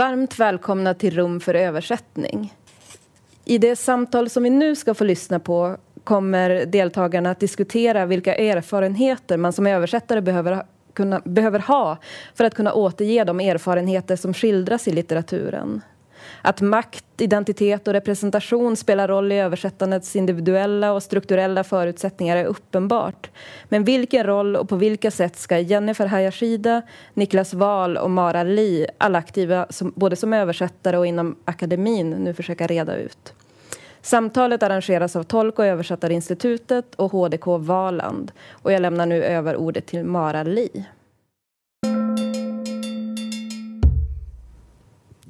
Varmt välkomna till Rum för översättning. I det samtal som vi nu ska få lyssna på kommer deltagarna att diskutera vilka erfarenheter man som översättare behöver, kunna, behöver ha för att kunna återge de erfarenheter som skildras i litteraturen. Att makt, identitet och representation spelar roll i översättandets individuella och strukturella förutsättningar är uppenbart. Men vilken roll och på vilka sätt ska Jennifer Hayashida, Niklas Wahl och Mara Li, alla aktiva som, både som översättare och inom akademin, nu försöka reda ut? Samtalet arrangeras av Tolk och översättarinstitutet och HDK Valand. Och jag lämnar nu över ordet till Mara Li.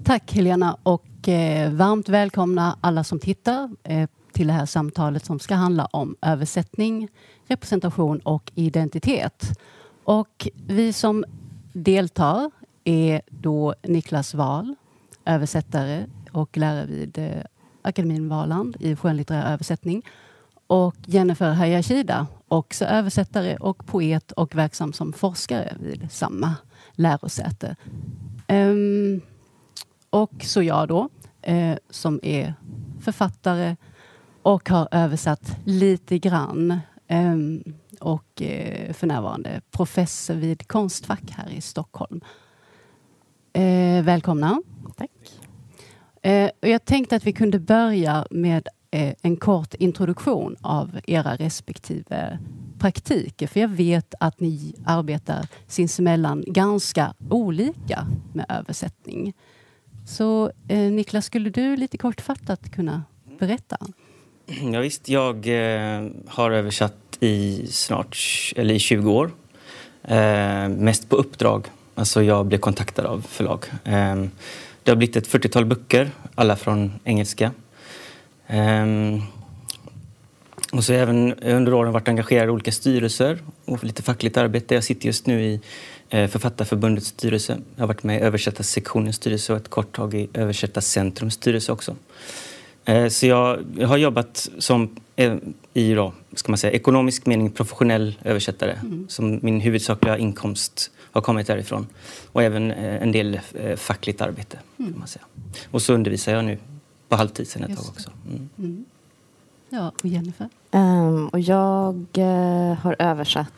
Tack Helena och eh, varmt välkomna alla som tittar eh, till det här samtalet som ska handla om översättning, representation och identitet. Och vi som deltar är då Niklas Wahl, översättare och lärare vid eh, Akademin Valand i skönlitterär översättning. Och Jennifer Hayashida, också översättare och poet och verksam som forskare vid samma lärosäte. Um, och så jag då, eh, som är författare och har översatt lite grann. Eh, och eh, för närvarande professor vid Konstfack här i Stockholm. Eh, välkomna. Tack. Eh, och jag tänkte att vi kunde börja med eh, en kort introduktion av era respektive praktiker. För jag vet att ni arbetar sinsemellan ganska olika med översättning. Så eh, Niklas, skulle du lite kortfattat kunna berätta? Ja, visst, jag eh, har översatt i snart eller i 20 år. Eh, mest på uppdrag. Alltså jag blev kontaktad av förlag. Eh, det har blivit ett 40-tal böcker, alla från engelska. Eh, och så har jag även under åren varit engagerad i olika styrelser och lite fackligt arbete. Jag sitter just nu i Författarförbundets styrelse. Jag har varit med i översättarsektionens styrelse och ett kort tag i Översättarcentrums styrelse också. Eh, så jag, har jobbat som eh, i då, ska man säga, ekonomisk mening professionell översättare. Mm. Som min huvudsakliga inkomst har kommit därifrån. Och även en del fackligt arbete. Mm. Kan man säga. Och så undervisar jag nu på halvtid sen ett tag också. Mm. mm. Ja, och Jennifer? Um, och jag uh, har översatt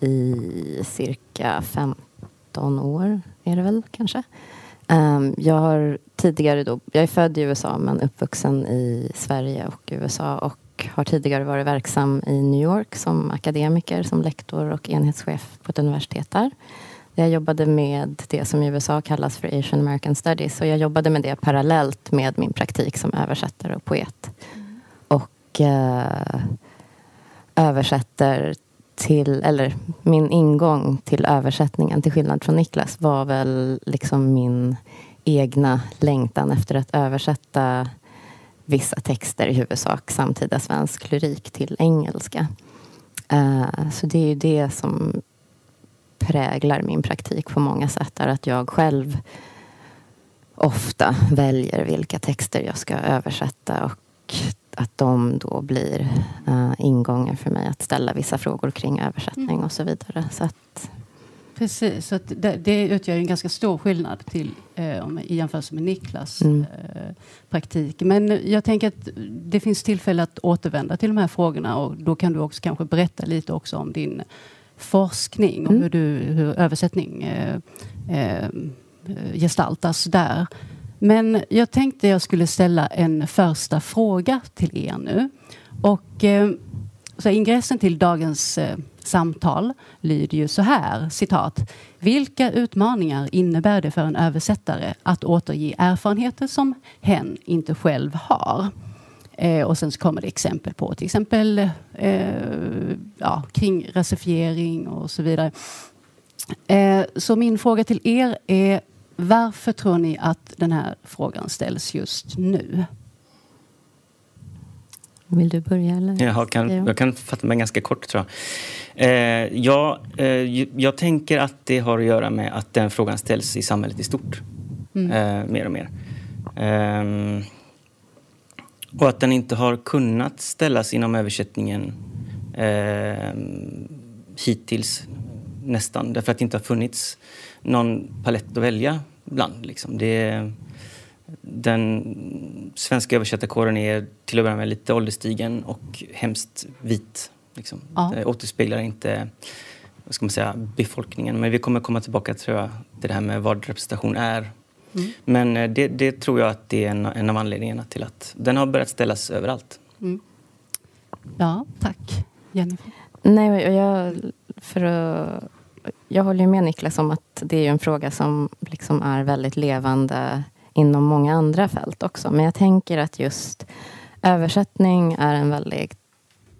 i cirka 15 år, är det väl kanske. Um, jag har tidigare då, jag är född i USA men uppvuxen i Sverige och USA och har tidigare varit verksam i New York som akademiker, som lektor och enhetschef på ett universitet där. Jag jobbade med det som i USA kallas för Asian American Studies och jag jobbade med det parallellt med min praktik som översättare och poet. Mm. Och uh, översätter till, eller min ingång till översättningen, till skillnad från Niklas, var väl liksom min egna längtan efter att översätta vissa texter, i huvudsak samtida svensk lyrik, till engelska. Uh, så det är ju det som präglar min praktik på många sätt, är att jag själv ofta väljer vilka texter jag ska översätta och att de då blir uh, ingångar för mig att ställa vissa frågor kring översättning mm. och så vidare. Så att, Precis, så det, det utgör en ganska stor skillnad till, eh, i jämförelse med Niklas mm. eh, praktik. Men jag tänker att det finns tillfälle att återvända till de här frågorna och då kan du också kanske berätta lite också om din forskning och mm. hur, du, hur översättning eh, eh, gestaltas där. Men jag tänkte jag skulle ställa en första fråga till er nu. Och, eh, så ingressen till dagens eh, samtal lyder ju så här, citat. Vilka utmaningar innebär det för en översättare att återge erfarenheter som hen inte själv har? Eh, och sen så kommer det exempel på till exempel eh, ja, kring rasifiering och så vidare. Eh, så min fråga till er är varför tror ni att den här frågan ställs just nu? Vill du börja? Eller? Jag kan, jag kan fatta mig ganska kort, tror jag. Eh, ja, eh, jag tänker att det har att göra med att den frågan ställs i samhället i stort. Mm. Eh, mer och mer. Eh, och att den inte har kunnat ställas inom översättningen eh, hittills, nästan. Därför att det inte har funnits någon palett att välja bland. Liksom. Det, den svenska översättarkåren är till att börja med lite ålderstigen och hemskt vit. Liksom. Ja. Det återspeglar inte vad ska man säga, befolkningen. Men vi kommer komma tillbaka tror jag, till det här med vad representation är. Mm. Men eh, det, det tror jag att det är en, en av anledningarna till att den har börjat ställas överallt. Mm. Ja, tack. Jennifer? Nej, jag, för att, jag håller med Niklas om att det är en fråga som liksom är väldigt levande inom många andra fält också. Men jag tänker att just översättning är en väldigt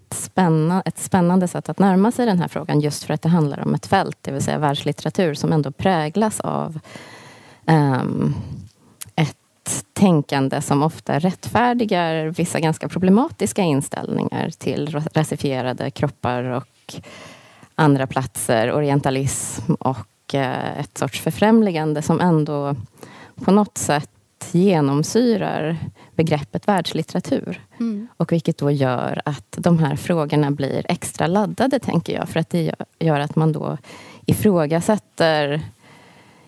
spänna, ett spännande sätt att närma sig den här frågan just för att det handlar om ett fält, det vill säga världslitteratur som ändå präglas av um, ett tänkande som ofta rättfärdigar vissa ganska problematiska inställningar till rasifierade kroppar och andra platser, orientalism och uh, ett sorts förfrämligande som ändå på något sätt genomsyrar begreppet världslitteratur. Mm. Och vilket då gör att de här frågorna blir extra laddade, tänker jag. För att det gör att man då ifrågasätter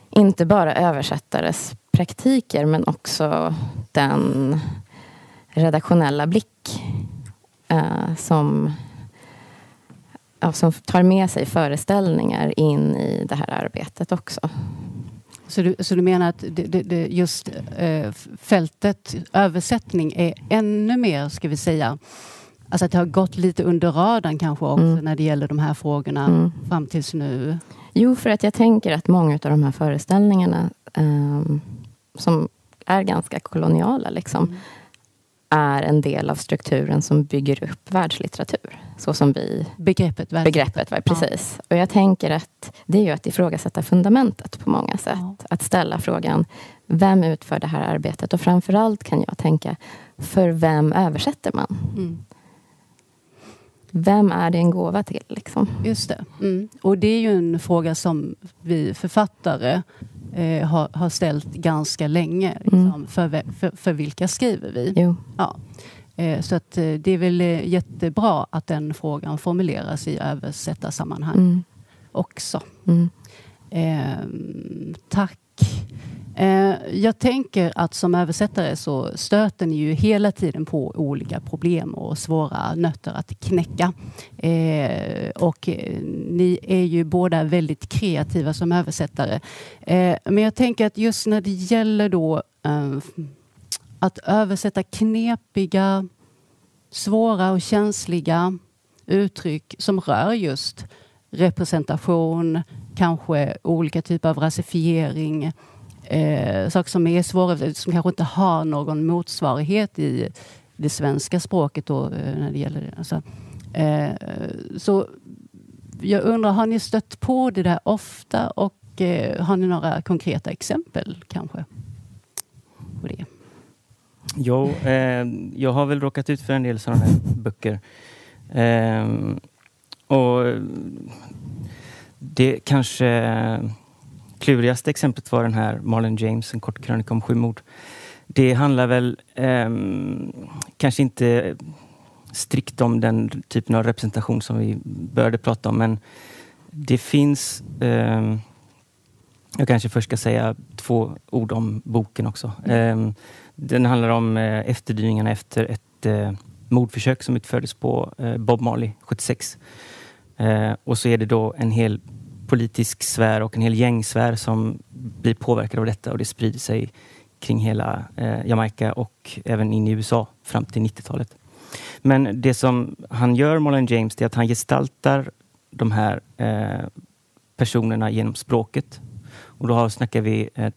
inte bara översättares praktiker men också den redaktionella blick eh, som, som tar med sig föreställningar in i det här arbetet också. Så du, så du menar att det, det, just eh, fältet översättning är ännu mer, ska vi säga, alltså att det har gått lite under radarn kanske också Mm. när det gäller de här frågorna Mm. fram tills nu? Jo, för att jag tänker att många av de här föreställningarna ehm, som är ganska koloniala liksom, Mm. Är en del av strukturen som bygger upp världslitteratur. Så som vi Begreppet begreppet var precis. Och jag tänker att det är ju att ifrågasätta fundamentet på många sätt. Ja. Att ställa frågan, vem utför det här arbetet? Och framförallt kan jag tänka, för vem översätter man? Mm. Vem är det en gåva till? Liksom? Just det. Mm. Och det är ju en fråga som vi författare eh, har, har ställt ganska länge. Liksom, Mm. för, för, för vilka skriver vi? Jo. Ja. Eh, så att, eh, det är väl eh, jättebra att den frågan formuleras i översättarsammanhang Mm. också. Mm. Ehm, tack. Eh, jag tänker att som översättare så stöter ni ju hela tiden på olika problem och svåra nötter att knäcka. Eh, och ni är ju båda väldigt kreativa som översättare. Eh, men jag tänker att just när det gäller då att översätta knepiga, svåra och känsliga uttryck som rör just representation, kanske olika typer av rasifiering, eh, saker som är svåra, som kanske inte har någon motsvarighet i det svenska språket då, eh, när det gäller det. Alltså, eh, så jag undrar, har ni stött på det där ofta och eh, har ni några konkreta exempel kanske? På det? Jo, eh, jag har väl råkat ut för en del sådana här böcker. Eh, och det kanske klurigaste exemplet var den här Marlon James, en kort krönika om sju mord. Det handlar väl eh, kanske inte strikt om den typen av representation som vi började prata om, men det finns eh, jag kanske först ska säga två ord om boken också. Eh, den handlar om eh, efterdyningarna efter ett eh, mordförsök som utfördes på eh, Bob Marley 76. Eh, och så är det då en hel politisk sfär och en hel gängsfär som blir påverkade av detta och det sprider sig kring hela eh, Jamaica och även in i USA fram till 90-talet. Men det som han gör, Marlon James, det är att han gestaltar de här eh, personerna genom språket. Och då har, snackar vi eh,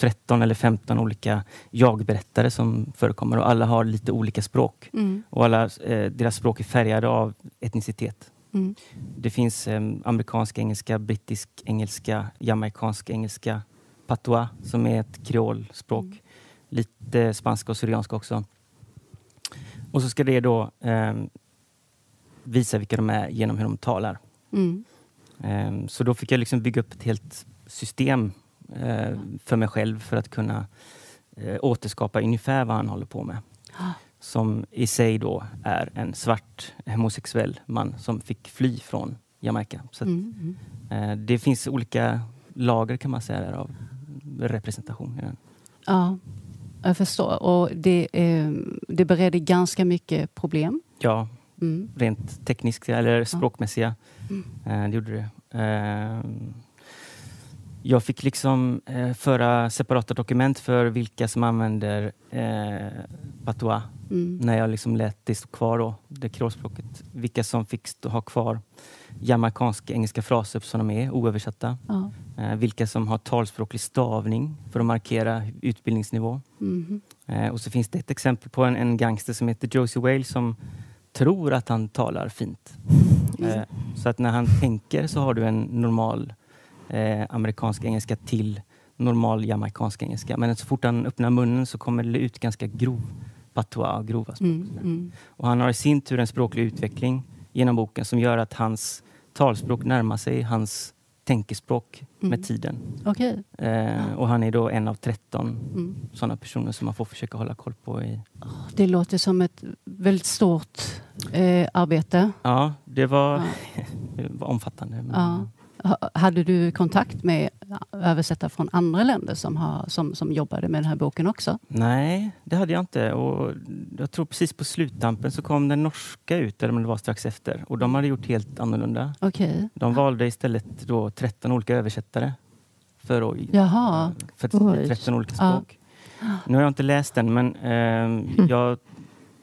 13 eller 15 olika jag-berättare som förekommer och alla har lite olika språk. Mm. Och alla, eh, deras språk är färgade av etnicitet. Mm. Det finns eh, amerikansk engelska, brittisk engelska, jamaicansk engelska, patois som är ett kreolspråk. Mm. Lite spanska och syrianska också. Och så ska det då eh, visa vilka de är genom hur de talar. Mm. Eh, så då fick jag liksom bygga upp ett helt system eh, för mig själv för att kunna eh, återskapa ungefär vad han håller på med. Som i sig då är en svart homosexuell man som fick fly från Jamaica. Så att, Mm. Mm. eh, det finns olika lager kan man säga där av representation i den. Ja, jag förstår. Och det, eh, det beredde ganska mycket problem. Ja, Mm. rent tekniska eller språkmässiga. Eh, det gjorde det. Jag fick liksom eh, föra separata dokument för vilka som använder eh, patois Mm. när jag liksom lät det stå kvar då, det kreolspråket. Vilka som fick stå, ha kvar jamaicanska engelska fraser som de är oöversatta. Ja. Eh, vilka som har talspråklig stavning för att markera utbildningsnivå. Mhm. Eh, och så finns det ett exempel på en, en gangster som heter Josie Wale som tror att han talar fint. Eh, så att när han tänker så har du en normal eh, amerikansk engelska till normal jamaicansk engelska. Men så fort han öppnar munnen så kommer det ut ganska grov patois grova språk. Mm. Mm. Och han har i sin tur en språklig utveckling genom boken som gör att hans talspråk närmar sig hans tänkespråk Mm. med tiden. Okej. Eh, och han är då en av 13 Mm. sådana personer som man får försöka hålla koll på. I. Det låter som ett väldigt stort eh, arbete. Ja, det var, Ja. det var omfattande. Men, Ja. Ha- Hade du kontakt med översättare från andra länder som, har, som, som jobbade med den här boken också? Nej, det hade jag inte. Och jag tror precis på sluttampen så kom den norska ut, eller om det var strax efter. Och de hade gjort helt annorlunda. Okej. De valde istället då 13 olika översättare. För, att, Jaha. för Oj. 13 olika Ja. språk. Nu har jag inte läst den, men eh, jag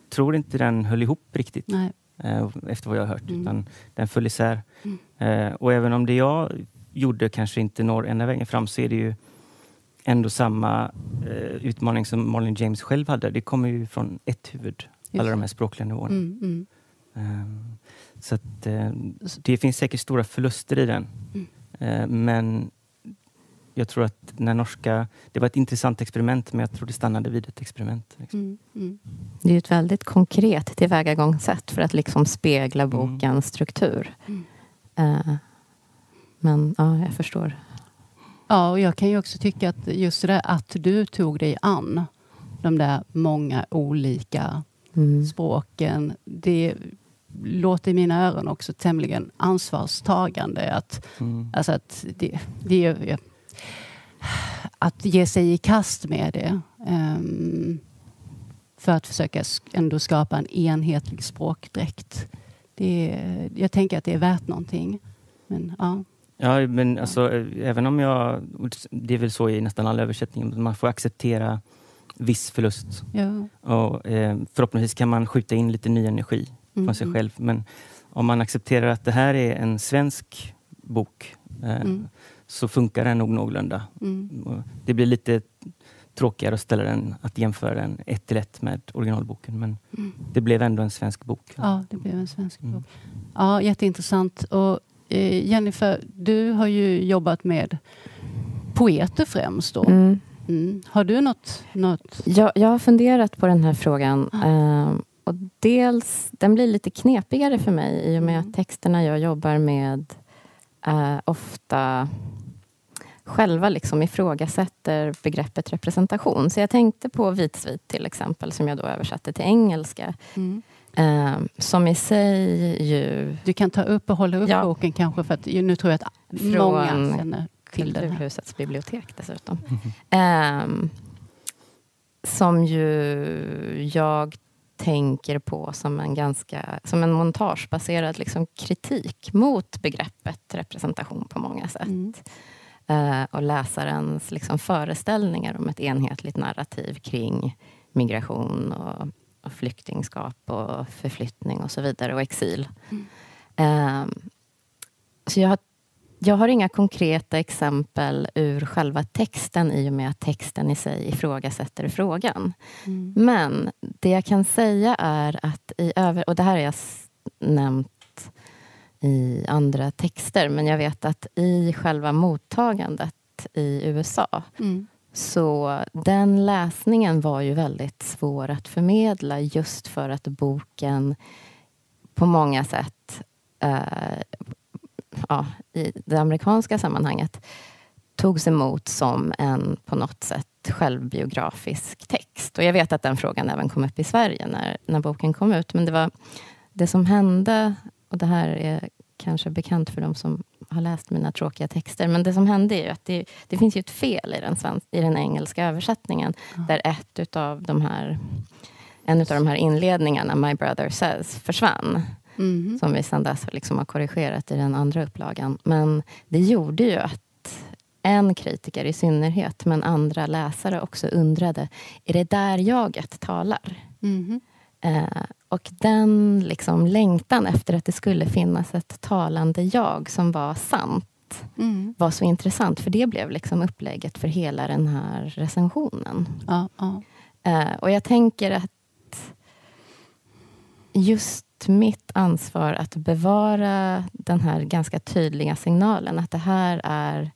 tror inte den höll ihop riktigt. Nej. Eh, efter vad jag har hört. Mm. Utan den föll isär. Mm. Eh, och även om det jag gjorde kanske inte når ända vägen fram så är det ju ändå samma eh, utmaning som Marlon James själv hade. Det kommer ju från ett huvud, Just alla de här språkliga nivåerna. Mm, mm. Eh, så att, det finns säkert stora förluster i den. Mm. Men jag tror att när norska... Det var ett intressant experiment men jag tror det stannade vid ett experiment. Liksom. Mm, mm. Det är ett väldigt konkret tillvägagångssätt för att liksom spegla bokens struktur. Mm. Eh, men ja, jag förstår. Ja, och jag kan ju också tycka att just det där att du tog dig an de där många olika Mm. språken, det låter i mina öron också tämligen ansvarstagande. Att, Mm. alltså att, det, det är, att ge sig i kast med det. ehm, för att försöka ändå skapa en enhetlig språkdräkt. Det, är- jag tänker att det är värt någonting. Men, ja. Ja, men alltså, eh, även om jag... Det är väl så i nästan alla översättningar. Man får acceptera viss förlust. Ja. Och, eh, förhoppningsvis kan man skjuta in lite ny energi Mm, från sig själv. Men om man accepterar att det här är en svensk bok eh, Mm. Så funkar den nog någorlunda. Mm. Det blir lite tråkigare att ställa den, att jämföra den ett till ett med originalboken. Men Mm. det blev ändå en svensk bok. Ja, det blev en svensk Mm. bok. Ja, jätteintressant. Och, eh, Jennifer, du har ju jobbat med poeter främst. Då. Mm. Mm. Har du något... något? Jag, jag har funderat på den här frågan. Ja. ehm, och dels, den blir lite knepigare för mig i och med Mm. att texterna jag jobbar med eh, ofta själva liksom ifrågasätter begreppet representation. Så jag tänkte på Vitsvit till exempel, som jag då översatte till engelska. Mm. ehm, som i sig ju Du kan ta upp och hålla upp Ja. boken kanske, för att nu tror jag att Från många känner till den. Kulturhusets bibliotek dessutom. Ehm, som ju jag tänker på som en ganska som en montagebaserad liksom kritik mot begreppet representation på många sätt. Mm. Eh, och läsarens liksom föreställningar om ett enhetligt narrativ kring migration och, och flyktingskap och förflyttning och så vidare och exil. Ehm, så jag har, jag har inga konkreta exempel ur själva texten i och med att texten i sig ifrågasätter frågan. Mm. Men det jag kan säga är att i över... Och det här har jag nämnt i andra texter, men jag vet att i själva mottagandet i USA Mm. så den läsningen var ju väldigt svår att förmedla just för att boken på många sätt eh, ja, i det amerikanska sammanhanget togs emot som en på något sätt självbiografisk text. Och jag vet att den frågan även kom upp i Sverige när, när boken kom ut. Men det var det som hände, och det här är kanske bekant för de som har läst mina tråkiga texter. Men det som hände är ju att det, det finns ju ett fel i den, svensk, i den engelska översättningen. Mm. Där ett utav de här, en av de här inledningarna, My brother says, försvann. Mm. Som vi sedan dess liksom har korrigerat i den andra upplagan. Men det gjorde ju att en kritiker i synnerhet, men andra läsare också undrade, är det där jaget talar? Mm. Eh, och den liksom längtan efter att det skulle finnas ett talande jag som var sant mm. var så intressant, för det blev liksom upplägget för hela den här recensionen. Ja, ja. Eh, och jag tänker att just mitt ansvar att bevara den här ganska tydliga signalen att det här är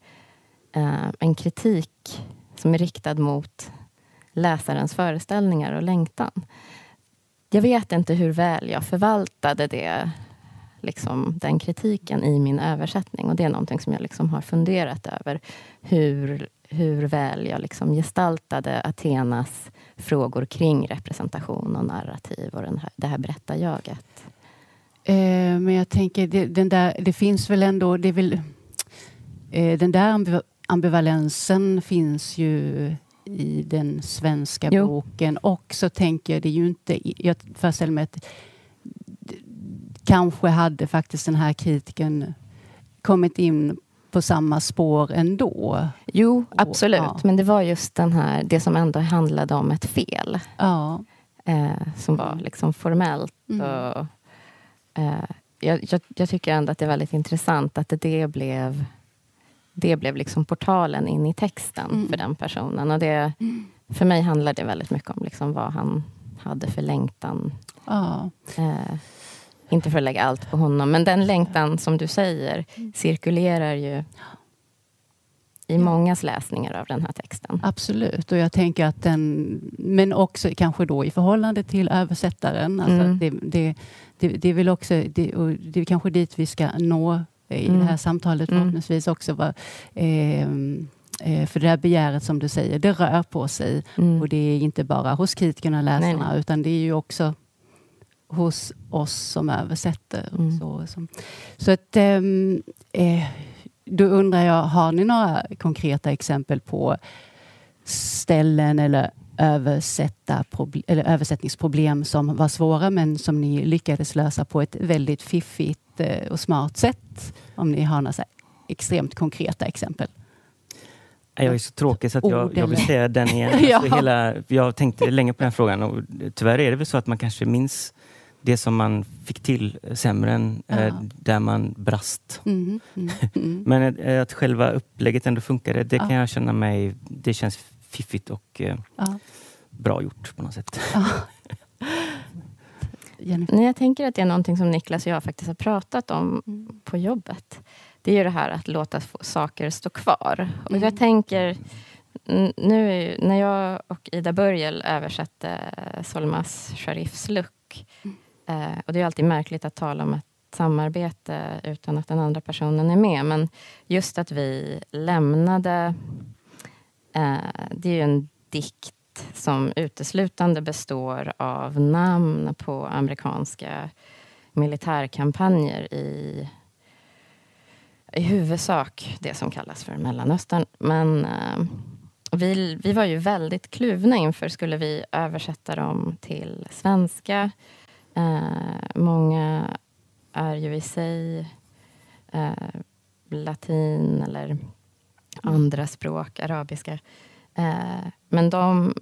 eh, en kritik som är riktad mot läsarens föreställningar och längtan. Jag vet inte hur väl jag förvaltade det, liksom, den kritiken i min översättning. Och Det är någonting som jag liksom har funderat över. Hur, hur väl jag liksom gestaltade Athenas frågor kring representation och narrativ och den här, det här berättarjaget. Eh, men jag tänker, det, den där, det finns väl ändå... Det vill, eh, den där ambivalensen finns ju i den svenska jo. boken. Och så tänker jag, det är ju inte... Jag föreställer mig att kanske hade faktiskt den här kritiken kommit in på samma spår ändå. Jo, absolut. Ja. Men det var just den här, det som ändå handlade om ett fel. Ja. Eh, som var liksom formellt. Mm. Och, eh, jag, jag, jag, tycker ändå att det är väldigt intressant att det blev det blev liksom portalen in i texten mm. för den personen. Och det, mm. För mig handlar det väldigt mycket om liksom vad han hade för längtan. Ja. Eh, inte för att lägga allt på honom, men den längtan som du säger cirkulerar ju i mångas läsningar av den här texten. Absolut, och jag tänker att den, men också kanske då i förhållande till översättaren. Alltså mm. det, det, det, det, väl också, det, och det är kanske dit vi ska nå i mm. det här samtalet mm. förhoppningsvis också. Var, eh, eh, för det där begäret som du säger, det rör på sig. Mm. Och det är inte bara hos kritikerna och läsarna, nej, nej. utan det är ju också hos oss som översätter. Mm. Så, så. så att, ehm, eh, då undrar jag, har ni några konkreta exempel på ställen eller översätta eller översättningsproblem som var svåra men som ni lyckades lösa på ett väldigt fiffigt eh, och smart sätt? Om ni har några så extremt konkreta exempel. Jag är så tråkig så att jag, jag vill säga den igen. Alltså, ja. hela, jag tänkte länge på den frågan och tyvärr är det väl så att man kanske minns det som man fick till sämre än ja. eh, där man brast. Mm, mm, mm. Men eh, att själva upplägget ändå funkade, det ja. kan jag känna mig... Det känns fiffigt och eh, ja. bra gjort på något sätt. Nej, jag tänker att det är någonting som Niklas och jag faktiskt har pratat om mm. på jobbet. Det är ju det här att låta saker stå kvar. Och jag mm. tänker, nu när jag och Ida Börjel översatte Solmas Sharifs Luck. Mm. Eh, och det är alltid märkligt att tala om ett samarbete utan att den andra personen är med. Men just att vi lämnade... Eh, det är ju en dikt som uteslutande består av namn på amerikanska militärkampanjer i, i huvudsak det som kallas för Mellanöstern. Men eh, vi, vi var ju väldigt kluvna inför, skulle vi översätta dem till svenska? Eh, många är ju i sig eh, latin eller andra språk, arabiska. Eh, men de,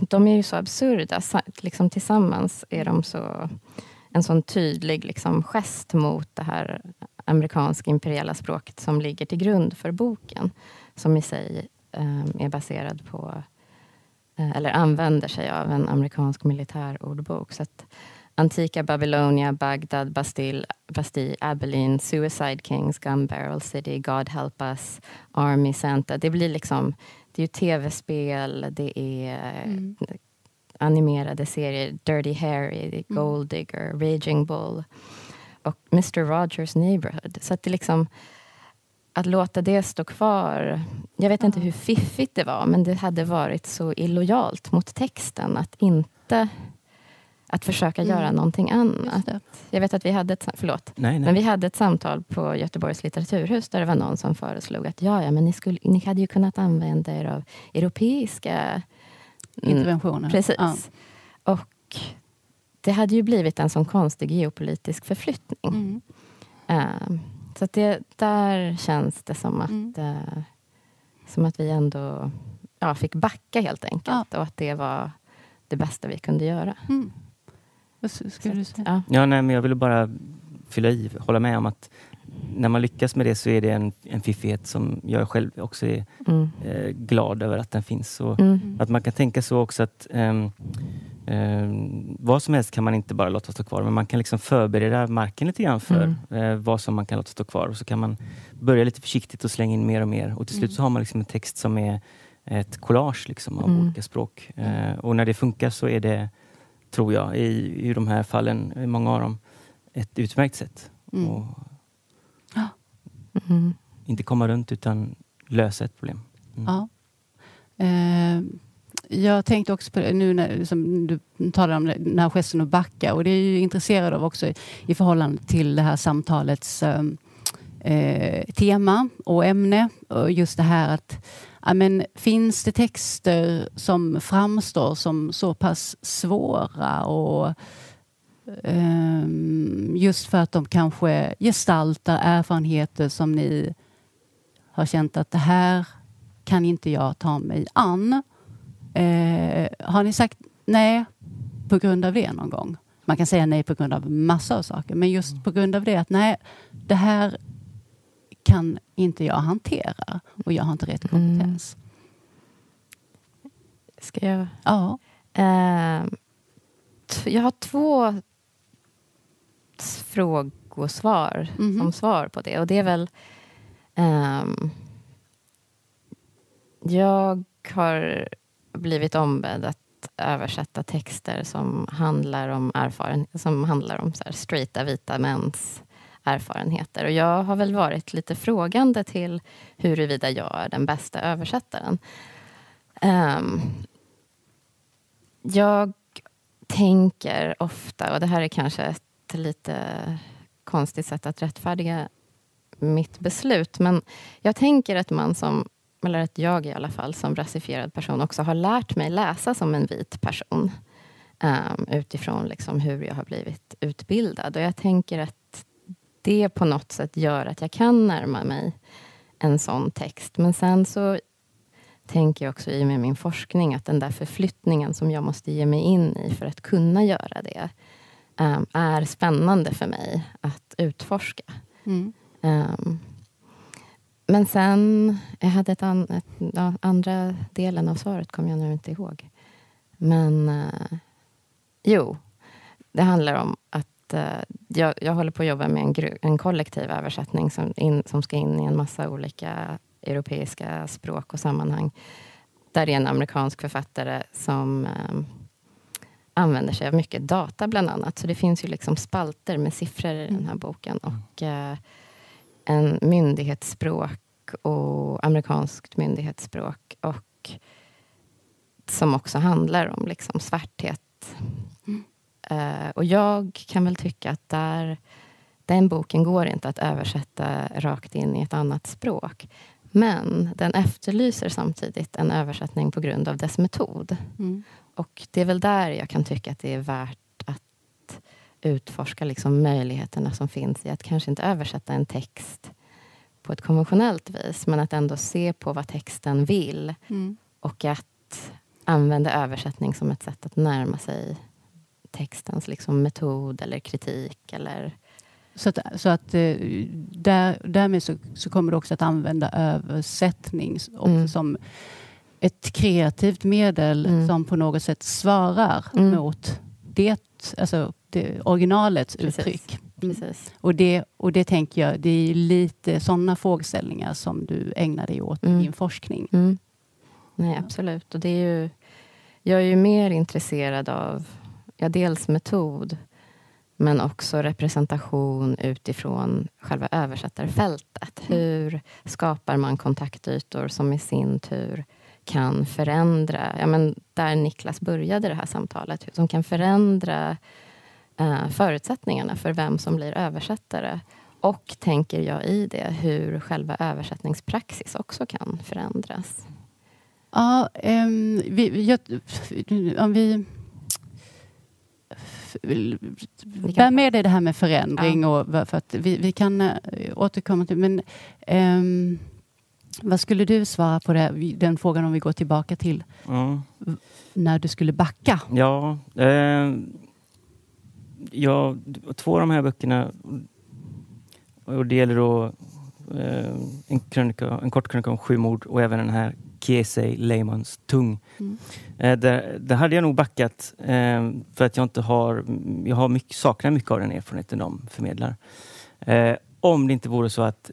de är ju så absurda. Liksom tillsammans är de så, en sån tydlig liksom, gest mot det här amerikanska imperiella språket som ligger till grund för boken. Som i sig eh, är baserad på, eh, eller använder sig av en amerikansk militärordbok. Så Antika Babylonia, Bagdad, Bastille, Bastille, Abilene, Suicide Kings, Gun Barrel City, God Help Us, Army Santa. Det blir liksom det är ju tv-spel, det är mm. animerade serier. Dirty Harry, mm. Gold Digger, Raging Bull och Mr Rogers Neighborhood. Så att det liksom... Att låta det stå kvar. Jag vet inte hur fiffigt det var, men det hade varit så illojalt mot texten att inte att försöka Mm. göra någonting annat. Jag vet att vi hade ett, förlåt, Nej, nej. men vi hade ett samtal på Göteborgs litteraturhus där det var någon som föreslog att ja, ja men ni, skulle, ni hade ju kunnat använda er av europeiska mm, Interventioner. Precis. Ja. Och det hade ju blivit en sån konstig geopolitisk förflyttning. Mm. Eh, så att det, där känns det som att, Mm. eh, som att vi ändå ja, fick backa helt enkelt. Och att det var det bästa vi kunde göra. Mm. Vad skulle du säga? att, ja. Ja, nej, men jag ville bara fylla i, hålla med om att när man lyckas med det så är det en, en fiffighet som jag själv också är Mm. eh, glad över att den finns. Och Mm. Att man kan tänka så också att ehm, ehm, vad som helst kan man inte bara låta stå kvar, men man kan liksom förbereda marken lite grann för eh, vad som man kan låta stå kvar. Och så kan man börja lite försiktigt och slänga in mer och mer. Och till slut Mm. så har man liksom en text som är ett collage liksom, av Mm. olika språk. Eh, och när det funkar så är det, tror jag, i, i de här fallen, i många av dem, ett utmärkt sätt. Mm. Och Mm. inte komma runt utan lösa ett problem. Mm. Ja. Jag tänkte också på det nu när som du talade om den här gesten att backa och det är jag intresserad av också i, förhållande till det här samtalets ehm, eh, tema och ämne. Och just det här att ja, men, finns det texter som framstår som så pass svåra och eh, just för att de kanske gestaltar erfarenheter som ni har känt att det här kan inte jag ta mig an. Eh, har ni sagt nej på grund av det någon gång? Man kan säga nej på grund av massa av saker, men just på grund av det att nej, det här kan inte jag hantera och jag har inte rätt kompetens. Ska jag... Ja. T- jag har två frågosvar Mhm. som svar på det. Och det är väl... ehm, jag har blivit ombedd att översätta texter som handlar om, erfaren, som handlar om så här straighta vita mäns erfarenheter. Och jag har väl varit lite frågande till huruvida jag är den bästa översättaren. Um, jag tänker ofta, och det här är kanske ett lite konstigt sätt att rättfärdiga mitt beslut, men jag tänker att man som, eller att jag i alla fall, som rasifierad person också har lärt mig läsa som en vit person. ehm, utifrån liksom hur jag har blivit utbildad. Och jag tänker att det på något sätt gör att jag kan närma mig en sån text. Men sen så tänker jag också i och med min forskning att den där förflyttningen som jag måste ge mig in i för att kunna göra det ehm, är spännande för mig att utforska. Mm. Ehm, men sen, jag hade ett, an, ett ja, andra delen av svaret kommer jag nu inte ihåg. Men eh, jo, det handlar om att eh, jag, jag håller på att jobba med en, gru, en kollektiv översättning som, in, som ska in i en massa olika europeiska språk och sammanhang. Där det är en amerikansk författare som eh, använder sig av mycket data bland annat. Så det finns ju liksom spalter med siffror i den här boken. Och eh, en myndighetsspråk och amerikanskt myndighetsspråk. Och som också handlar om liksom svarthet. Eh, och jag kan väl tycka att där, den boken går inte att översätta rakt in i ett annat språk. Men den efterlyser samtidigt en översättning på grund av dess metod. Mm. Och det är väl där jag kan tycka att det är värt att utforska liksom möjligheterna som finns i att kanske inte översätta en text på ett konventionellt vis, men att ändå se på vad texten vill Mm. och att använda översättning som ett sätt att närma sig textens liksom metod eller kritik. Eller, Så att, så att eh, där, därmed så, så kommer du också att använda översättning Mm. som ett kreativt medel Mm. som på något sätt svarar Mm. mot det, alltså det originalets Precis. uttryck. Mm. precis. Och, det, och det tänker jag, det är lite sådana frågeställningar som du ägnar dig åt Mm. i din forskning. Mm. Nej, absolut. Och det är ju, jag är ju mer intresserad av ja, dels metod men också representation utifrån själva översättarfältet. Hur skapar man kontaktytor som i sin tur kan förändra, ja, men där Niklas började det här samtalet, som kan förändra förutsättningarna för vem som blir översättare. Och tänker jag i det, hur själva översättningspraxis också kan förändras. Ja, um, vi, jag, om vi bär med dig det här med förändring. Ja. Och, för att vi, vi kan uh, återkomma till... Men, um, vad skulle du svara på det, den frågan om vi går tillbaka till ja. när du skulle backa? Ja, eh, ja, två av de här böckerna och det gäller då eh, en, krönika, en kort krönika om sju mord och även den här Kiesei Leymans Tung. Mm. Eh, där, där, hade jag nog backat eh, för att jag inte har, jag har mycket, saknar mycket av den erfarenheten de förmedlar. Eh, om det inte vore så att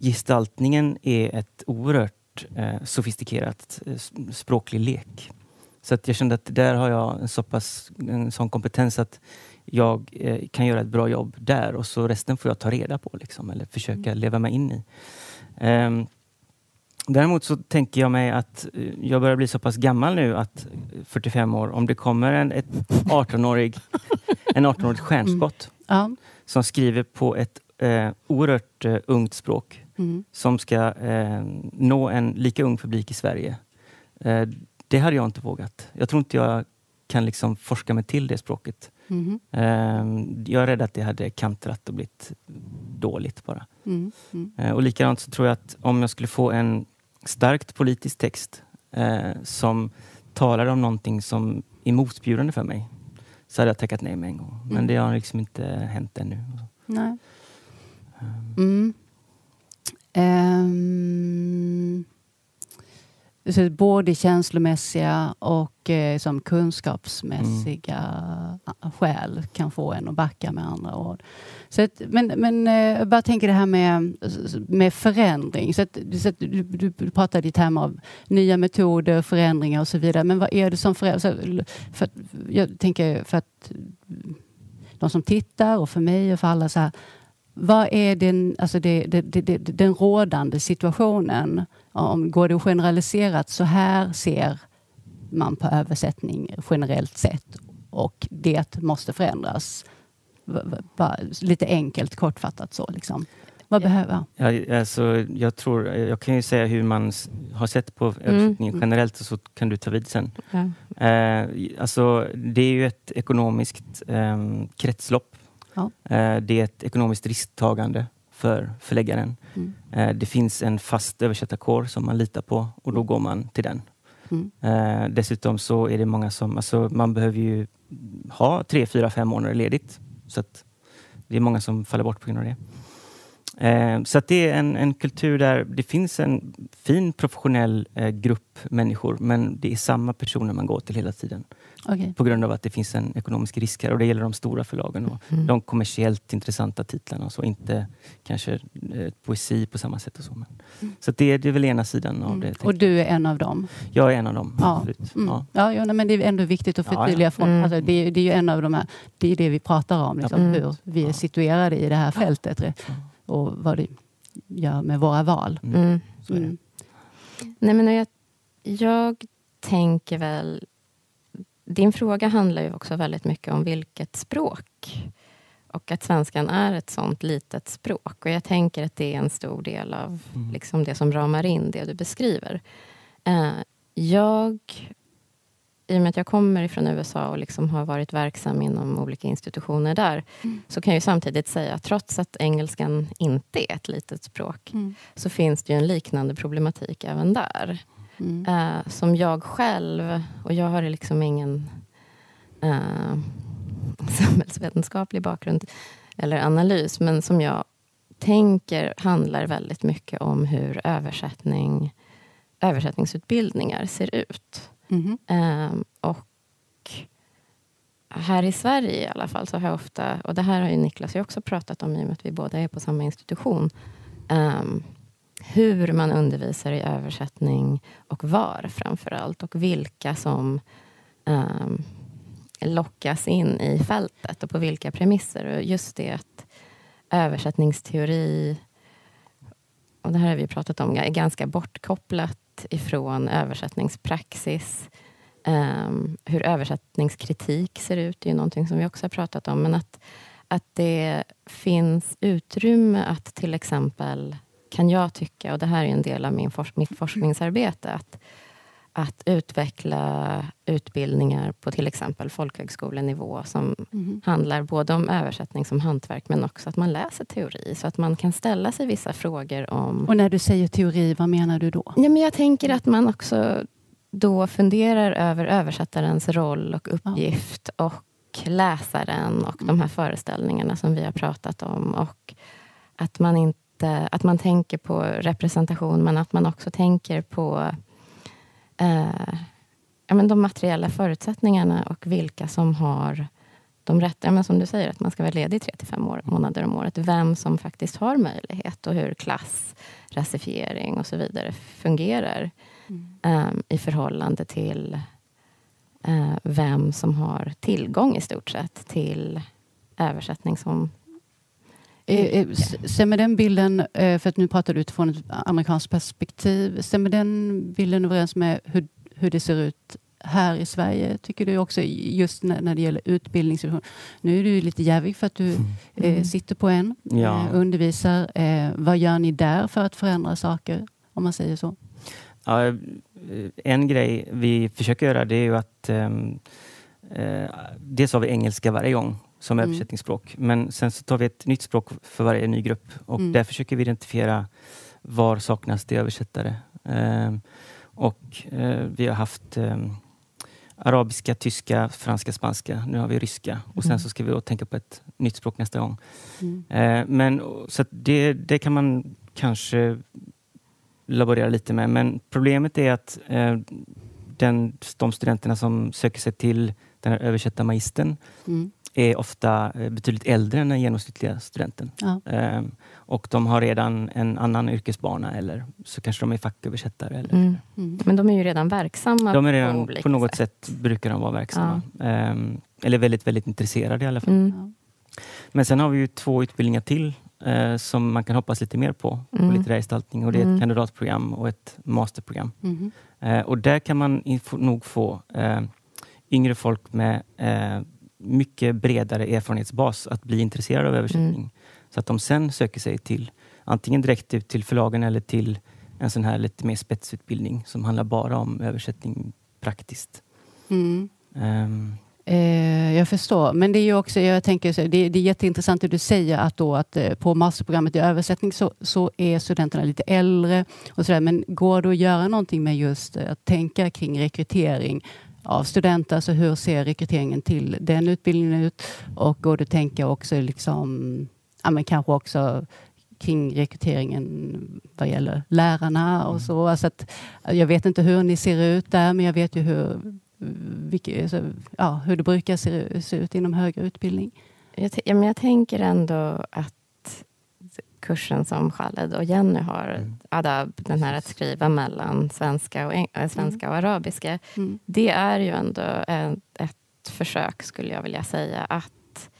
gestaltningen är ett oerhört eh, sofistikerat eh, språklig lek. Så att jag kände att där har jag en så pass en sån kompetens att jag eh, kan göra ett bra jobb där och så resten får jag ta reda på liksom, eller försöka mm. leva mig in i. Um, däremot så tänker jag mig att eh, jag börjar bli så pass gammal nu att 45 år, om det kommer en 18-årig en 18-årig stjärnskott mm. som skriver på ett eh, oerhört eh, ungt språk mm. som ska eh, nå en lika ung publik i Sverige. Det hade jag inte vågat. Jag tror inte jag kan liksom forska mig till det språket. Mm. Jag är rädd att det hade kantrat och blivit dåligt bara. Mm. Mm. Och likadant så tror jag att om jag skulle få en starkt politisk text eh, som talar om någonting som är motbjudande för mig så hade jag tackat nej med en gång. Men mm. det har liksom inte hänt ännu. Nej. Um. Um Precis, både känslomässiga och eh, som kunskapsmässiga mm. skäl kan få en att backa med andra ord. Så att, men men eh, jag bara tänker det här med, med förändring. Så att, så att du, du, du pratade i termer av nya metoder, förändringar och så vidare. Men vad är det som förändras? För, jag tänker för att de som tittar och för mig och för alla så här, vad är den, alltså det, det, det, den rådande situationen? Om går det generaliserat, så här ser man på översättning generellt sett och det måste förändras. Bara lite enkelt kortfattat så. Liksom. Vad behöver ja, alltså, jag? Tror, jag kan ju säga hur man har sett på mm. översättningen mm. generellt så kan du ta vid sen. Ja. Eh, alltså, det är ju ett ekonomiskt eh, kretslopp Ja. Eh, det är ett ekonomiskt risktagande för förläggaren. Mm. Eh, det finns en fast översättarkår som man litar på och då går man till den. Mm. Eh, dessutom så är det många som, alltså man behöver ju ha tre, fyra, fem månader ledigt. Så det är många som faller bort på grund av det. Så att det är en, en kultur där det finns en fin professionell grupp människor men det är samma personer man går till hela tiden. Okay. På grund av att det finns en ekonomisk risk här och det gäller de stora förlagen och mm. de kommersiellt intressanta titlarna och så. Inte kanske eh, poesi på samma sätt. och Så men. Mm. Så det, det är väl ena sidan av mm. det. Och du är en av dem? Jag är en av dem, ja. absolut. Mm. Ja. Ja, ja, men det är ändå viktigt att förtydliga. Ja, ja. Mm. Alltså, det, det, är ju en av de här, det är det vi pratar om, liksom, mm. hur vi är situerade i det här fältet och vad det gör med våra val. Nej, men jag, jag tänker väl din fråga handlar ju också väldigt mycket om vilket språk. Och att svenskan är ett sånt litet språk. Och jag tänker att det är en stor del av mm. liksom det som ramar in det du beskriver. Uh, jag, i och med att jag kommer från USA och liksom har varit verksam inom olika institutioner där, mm. så kan jag samtidigt säga att trots att engelskan inte är ett litet språk, mm. så finns det en liknande problematik även där. Mm. Uh, som jag själv, och jag har liksom ingen uh, samhällsvetenskaplig bakgrund eller analys, men som jag tänker handlar väldigt mycket om hur översättning, översättningsutbildningar ser ut. Mm. Uh, och här i Sverige i alla fall, så har jag ofta, och det här har ju Niklas också pratat om i och med att vi båda är på samma institution, um, hur man undervisar i översättning och var framför allt och vilka som um, lockas in i fältet och på vilka premisser. Och just det att översättningsteori, och det här har vi pratat om, är ganska bortkopplat allt ifrån översättningspraxis, um, hur översättningskritik ser ut, det är ju någonting som vi också har pratat om, men att, att det finns utrymme att till exempel, kan jag tycka, och det här är en del av min forsk mitt forskningsarbete, att att utveckla utbildningar på till exempel folkhögskolenivå som mm. handlar både om översättning som hantverk men också att man läser teori så att man kan ställa sig vissa frågor om... Och när du säger teori, vad menar du då? Ja, men jag tänker att man också då funderar över översättarens roll och uppgift ja. och läsaren och mm. de här föreställningarna som vi har pratat om. Och att man inte att man tänker på representation men att man också tänker på eh, ja, men de materiella förutsättningarna och vilka som har de rätta, ja, men som du säger, att man ska vara ledig tre till fem år, månader om året. Vem som faktiskt har möjlighet och hur klass, rasifiering och så vidare fungerar mm. um, i förhållande till uh, vem som har tillgång i stort sett till översättning som stämmer den bilden, eh, för att nu pratar du utifrån ett amerikanskt perspektiv, stämmer den bilden överens med hur, hur det ser ut här i Sverige, tycker du också, just när, när det gäller utbildning? Nu är du lite jävig för att du mm. eh, sitter på en, ja. eh, undervisar. Eh, vad gör ni där för att förändra saker, om man säger så? Ja, en grej vi försöker göra det är ju att ehm, eh, dels har vi engelska varje gång som mm. översättningsspråk. Men sen så tar vi ett nytt språk för varje ny grupp och mm. där försöker vi identifiera var saknas det översättare. Eh, och eh, vi har haft eh, arabiska, tyska, franska, spanska. Nu har vi ryska och sen mm. så ska vi då tänka på ett nytt språk nästa gång. Mm. Eh, men så det, det kan man kanske laborera lite med. Men problemet är att eh, den, de studenterna som söker sig till den här översättarmagistern mm är ofta eh, betydligt äldre än den genomsnittliga studenten. Ja. Ehm, och de har redan en annan yrkesbana eller så kanske de är facköversättare. Eller, mm. Mm. Men de är ju redan verksamma de är redan, på, på något sätt. sätt. brukar de vara verksamma. Ja. Ehm, eller väldigt, väldigt intresserade i alla fall. Mm. Men sen har vi ju två utbildningar till eh, som man kan hoppas lite mer på, på mm. litterär gestaltning. Och det är ett mm. kandidatprogram och ett masterprogram. Mm. Eh, och där kan man nog få eh, yngre folk med eh, mycket bredare erfarenhetsbas att bli intresserad av översättning. Mm. Så att de sen söker sig till antingen direkt ut till förlagen eller till en sån här lite mer spetsutbildning som handlar bara om översättning praktiskt. Mm. Um. Eh, jag förstår, men det är ju också, jag tänker, så, det, det är jätteintressant det du säger att, då, att eh, på masterprogrammet i översättning så, så är studenterna lite äldre. och så där, Men går det att göra någonting med just eh, att tänka kring rekrytering av studenter. Alltså hur ser rekryteringen till den utbildningen ut? Och går att tänka också liksom, ja, men kanske också kring rekryteringen vad gäller lärarna och mm. så. Alltså att, jag vet inte hur ni ser ut där, men jag vet ju hur, vilka, alltså, ja, hur det brukar se, ut inom högre utbildning. Jag, ja, men jag tänker ändå att kursen som Khaled och Jenny har, mm. adab, den här att skriva mellan svenska och, äh, svenska och arabiska. Mm. Det är ju ändå ett, ett försök, skulle jag vilja säga, att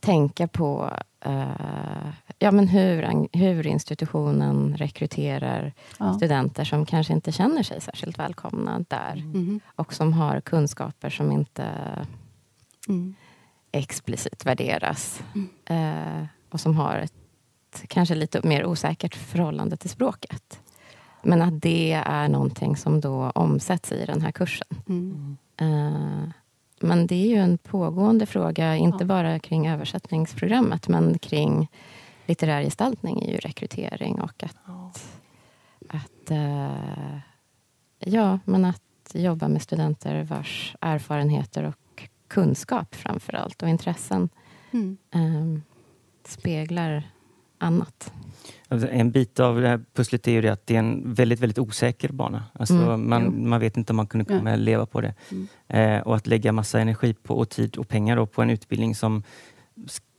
tänka på uh, ja, men hur, hur institutionen rekryterar ja. studenter som kanske inte känner sig särskilt välkomna där. Mm. Och som har kunskaper som inte mm. explicit värderas. Uh, och som har ett kanske lite mer osäkert förhållande till språket. Men att det är någonting som då omsätts i den här kursen. Mm. Uh, men det är ju en pågående fråga, inte ja. bara kring översättningsprogrammet, men kring litterär gestaltning är ju rekrytering och att, ja. att uh, ja, men att jobba med studenter vars erfarenheter och kunskap framför allt och intressen mm. um, speglar annat. Alltså, en bit av det här pusslet är ju det att det är en väldigt, väldigt osäker bana. Alltså mm, man, man vet inte om man kunde kommer ja. leva på det. Mm. Eh, och att lägga massa energi på, och tid och pengar på en utbildning som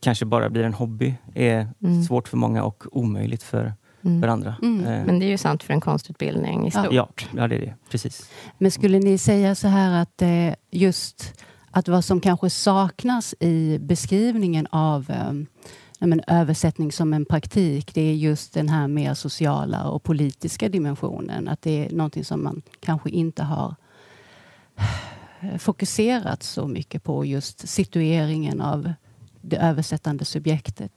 kanske bara blir en hobby är mm. svårt för många och omöjligt för, mm. för andra. Mm. Eh. Men det är ju sant för en konstutbildning i stort. Ja, ja det är det. Precis. Men skulle ni säga så här att eh, just att vad som kanske saknas i beskrivningen av um, men, översättning som en praktik, det är just den här mer sociala och politiska dimensionen. Att det är någonting som man kanske inte har fokuserat så mycket på, just situeringen av det översättande subjektet.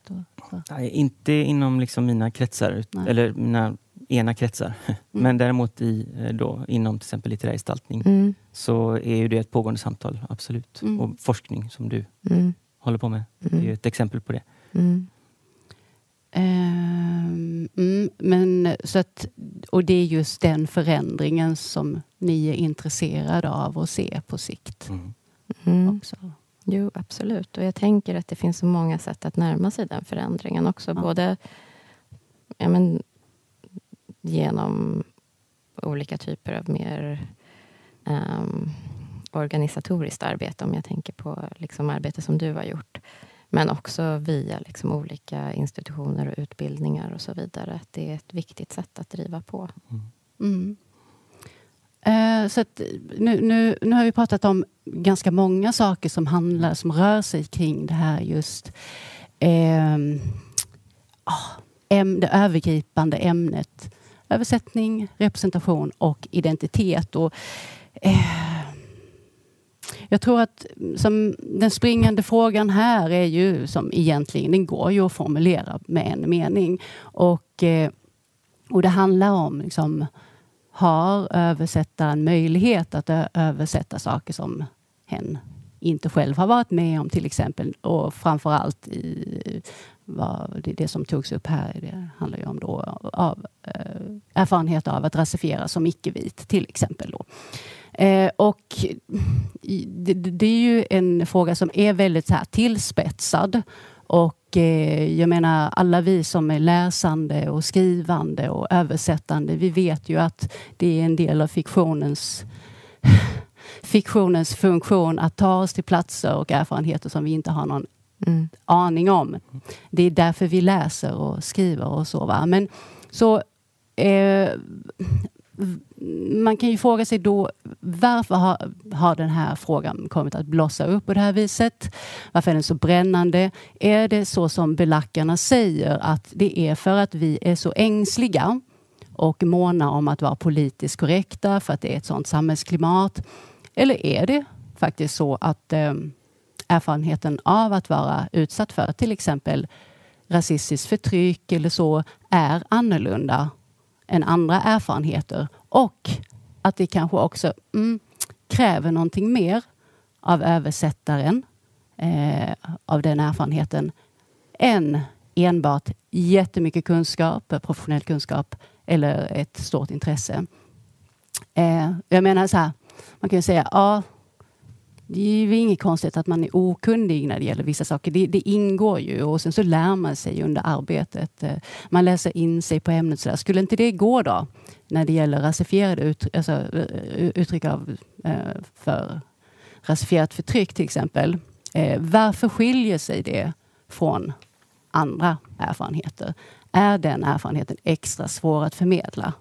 Nej, inte inom liksom mina kretsar, Nej. eller mina ena kretsar. Mm. Men däremot i, eh, då, inom till exempel litterär gestaltning mm. så är ju det ett pågående samtal, absolut. Mm. Och forskning som du mm. håller på med. Det är mm. ett exempel på det. Um, men, så att, och det är just den förändringen som ni är intresserade av att se på sikt. Också. Jo, absolut. Och jag tänker att det finns så många sätt att närma sig den förändringen också. Ja. Både ja, men, genom olika typer av mer um, organisatoriskt arbete, om jag tänker på liksom, arbete som du har gjort. Men också via liksom, olika institutioner och utbildningar och så vidare. Det är ett viktigt sätt att driva på. Mm. Mm. Eh, så nu, nu, nu har vi pratat om ganska många saker som handlar, som rör sig kring det här just eh, äm, det övergripande ämnet översättning, representation och identitet. Och, eh, jag tror att mm, som den springande frågan här är ju som egentligen, den går ju att formulera med en mening. Och, eh, och det handlar om liksom, har översättaren möjlighet att översätta saker som hen inte själv har varit med om till exempel. Och framförallt i vad, det, det som togs upp här, det handlar ju om då av, eh, erfarenhet av att rasifiera som icke-vit till exempel. Då. Eh, och det, det, är ju en fråga som är väldigt så här tillspetsad. Och eh, jag menar alla vi som är läsande och skrivande och översättande, vi vet ju att det är en del av fiktionens fiktionens funktion att ta oss till platser och erfarenheter som vi inte har någon mm. aning om. Det är därför vi läser och skriver och så. Va? Men så eh, man kan ju fråga sig då varför har, har den här frågan kommit att blossa upp på det här viset? Varför är den så brännande? Är det så som belackarna säger att det är för att vi är så ängsliga och måna om att vara politiskt korrekta för att det är ett sådant samhällsklimat? Eller är det faktiskt så att eh, erfarenheten av att vara utsatt för till exempel rasistiskt förtryck eller så är annorlunda än andra erfarenheter och att det kanske också mm, kräver någonting mer av översättaren eh, av den erfarenheten än enbart jättemycket kunskap, professionell kunskap eller ett stort intresse. Eh, jag menar så här, man kan ju säga ja, det är ju inget konstigt att man är okunnig när det gäller vissa saker. Det, det, ingår ju och sen så lär man sig under arbetet. Eh, man läser in sig på ämnet. Så Skulle inte det gå då när det gäller rasifierade uttryck, alltså, eh, uttryck av, eh, för rasifierat förtryck till exempel. Varför skiljer sig det från andra erfarenheter? Är den erfarenheten extra svår att förmedla?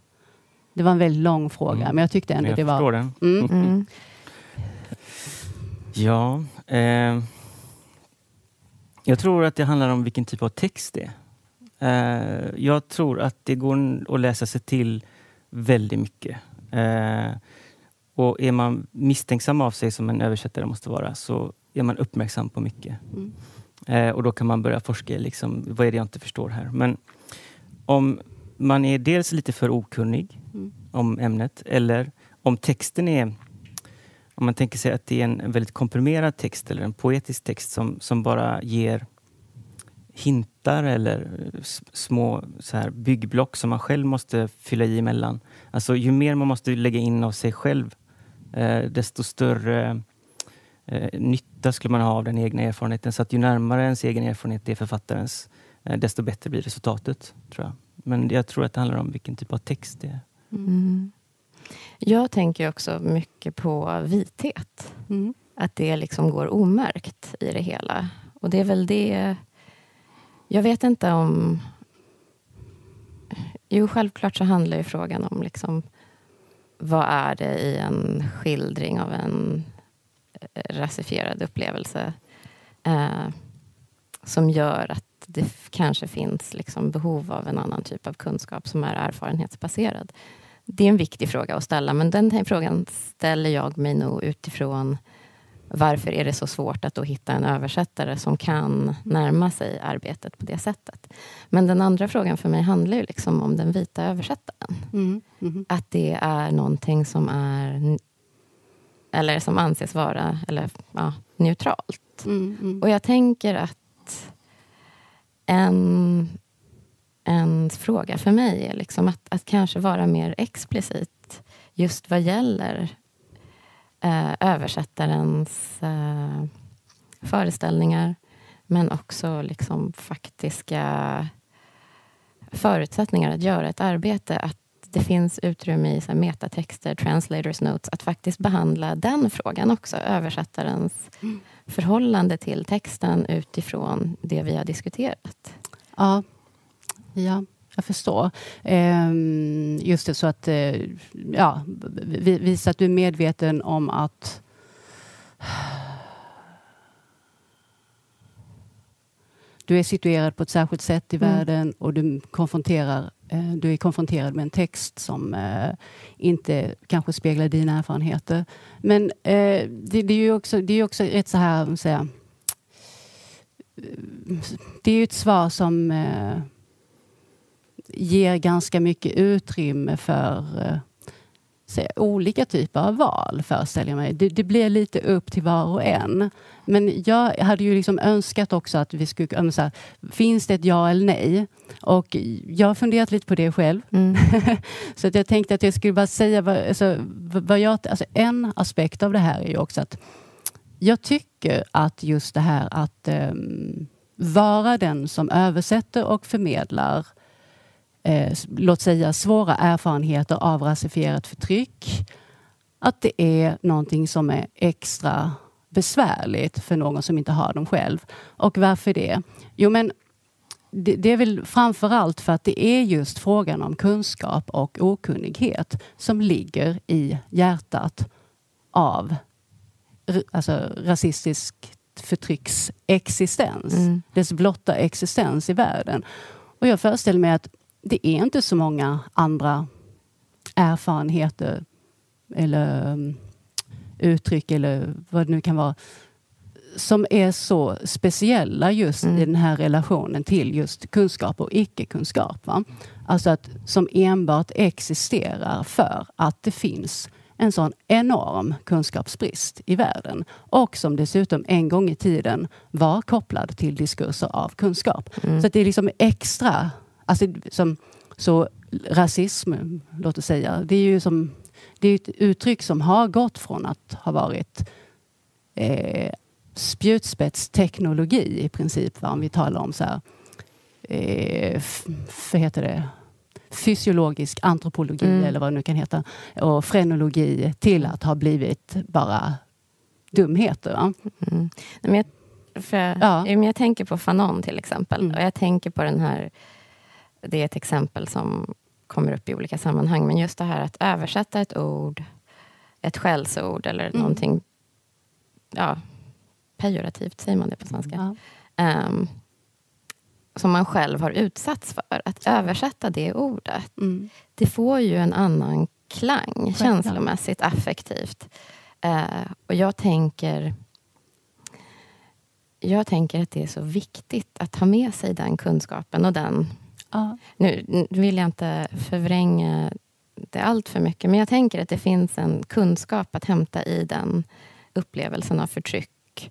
Det var en väldigt lång fråga, mm. men jag tyckte ändå jag det var... Den. Mm. Mm. Ja, eh, jag tror att det handlar om vilken typ av text det är. Eh, jag tror att det går att läsa sig till väldigt mycket. Eh, och är man misstänksam av sig som en översättare måste vara så är man uppmärksam på mycket. Mm. Eh, och då kan man börja forska i liksom, vad är det jag inte förstår här. Men om man är dels lite för okunnig mm. om ämnet eller om texten är om man tänker sig att det är en väldigt komprimerad text eller en poetisk text som, som bara ger hintar eller eh, små så här byggblock som man själv måste fylla i emellan. Alltså ju mer man måste lägga in av sig själv, eh, desto större eh, nytta skulle man ha av den egna erfarenheten. Så att ju närmare ens egen erfarenhet är författarens, eh, desto bättre blir resultatet. tror jag. Men jag tror att det handlar om vilken typ av text det är. Mm. Jag tänker också mycket på vithet. Mm. Att det liksom går omärkt i det hela. Och det är väl det... Jag vet inte om... Jo, självklart så handlar ju frågan om liksom, vad är det i en skildring av en eh, rasifierad upplevelse eh, som gör att det kanske finns liksom behov av en annan typ av kunskap som är erfarenhetsbaserad. Det är en viktig fråga att ställa, men den här frågan ställer jag mig nog utifrån varför är det så svårt att då hitta en översättare som kan närma sig arbetet på det sättet? Men den andra frågan för mig handlar ju liksom om den vita översättaren. Mm. Mm. Att det är någonting som är eller som anses vara eller, ja, neutralt. Mm, mm. Och jag tänker att en, en fråga för mig är liksom att, att kanske vara mer explicit just vad gäller eh, översättarens eh, föreställningar men också liksom faktiska förutsättningar att göra ett arbete. Att det finns utrymme i så metatexter, translators notes, att faktiskt behandla den frågan också. Översättarens mm. förhållande till texten utifrån det vi har diskuterat. Ja, ja jag förstår. Ehm, just det, så att eh, ja, visa att du är medveten om att du är situerad på ett särskilt sätt i mm. världen och du konfronterar Eh, du är konfronterad med en text som eh, inte kanske speglar dina erfarenheter. Men det, är ju också, det är också ett så här... Det är ju ett svar som ger ganska mycket utrymme för säga, olika typer av val, föreställer jag mig. Det, det, blir lite upp till var och en. Men jag hade ju liksom önskat också att vi skulle... Så här, finns det ett ja eller nej? Och jag har funderat lite på det själv. Mm. så att jag tänkte att jag skulle bara säga vad, alltså, vad jag... Alltså en aspekt av det här är ju också att jag tycker att just det här att um, vara den som översätter och förmedlar eh, låt säga svåra erfarenheter av rasifierat förtryck. Att det är någonting som är extra besvärligt för någon som inte har dem själv. Och varför det? Jo, men det, det är väl framför allt för att det är just frågan om kunskap och okunnighet som ligger i hjärtat av alltså, rasistisk förtrycks existens. Mm. Dess blotta existens i världen. Och jag föreställer mig att det är inte så många andra erfarenheter eller um, uttryck eller vad det nu kan vara som är så speciella just mm. i den här relationen till just kunskap och icke-kunskap. Va? Alltså att som enbart existerar för att det finns en sån enorm kunskapsbrist i världen och som dessutom en gång i tiden var kopplad till diskurser av kunskap. Mm. Så det är liksom extra Alltså, som, så rasism, låt oss säga, det är ju som, det är ett uttryck som har gått från att ha varit eh, spjutspetsteknologi i princip. Va? Om vi talar om så här, eh, vad heter det? fysiologisk antropologi mm. eller vad det nu kan heta och frenologi till att ha blivit bara dumheter. Mm. Men jag, för, ja. jag tänker på Fanon till exempel mm. och jag tänker på den här det är ett exempel som kommer upp i olika sammanhang. Men just det här att översätta ett ord, ett skällsord eller mm. någonting ja, pejorativt, säger man det på svenska? Ja. Um, som man själv har utsatts för. Att översätta det ordet, mm. det får ju en annan klang Självklart. känslomässigt, affektivt. Uh, och jag tänker jag tänker att det är så viktigt att ha med sig den kunskapen och den Ja. Nu vill jag inte förvränga det allt för mycket, men jag tänker att det finns en kunskap att hämta i den upplevelsen av förtryck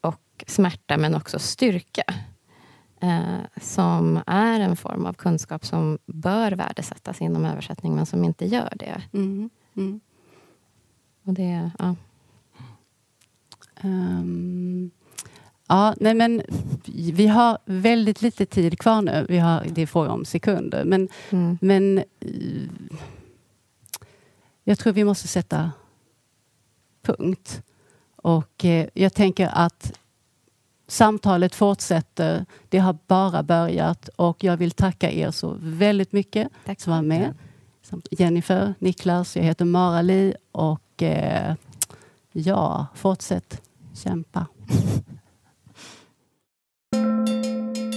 och smärta, men också styrka. Eh, som är en form av kunskap som bör värdesättas inom översättning, men som inte gör det. Mm. Mm. Och det, ja. Um, Ja, nej men vi har väldigt lite tid kvar nu. Vi har, det är fråga om sekunder. Men, mm. men eh, jag tror vi måste sätta punkt. Och eh, jag tänker att samtalet fortsätter. Det har bara börjat och jag vill tacka er så väldigt mycket Tack som var med. Jennifer, Niklas, jag heter Mara-Li och eh, ja, fortsätt kämpa. Thank you.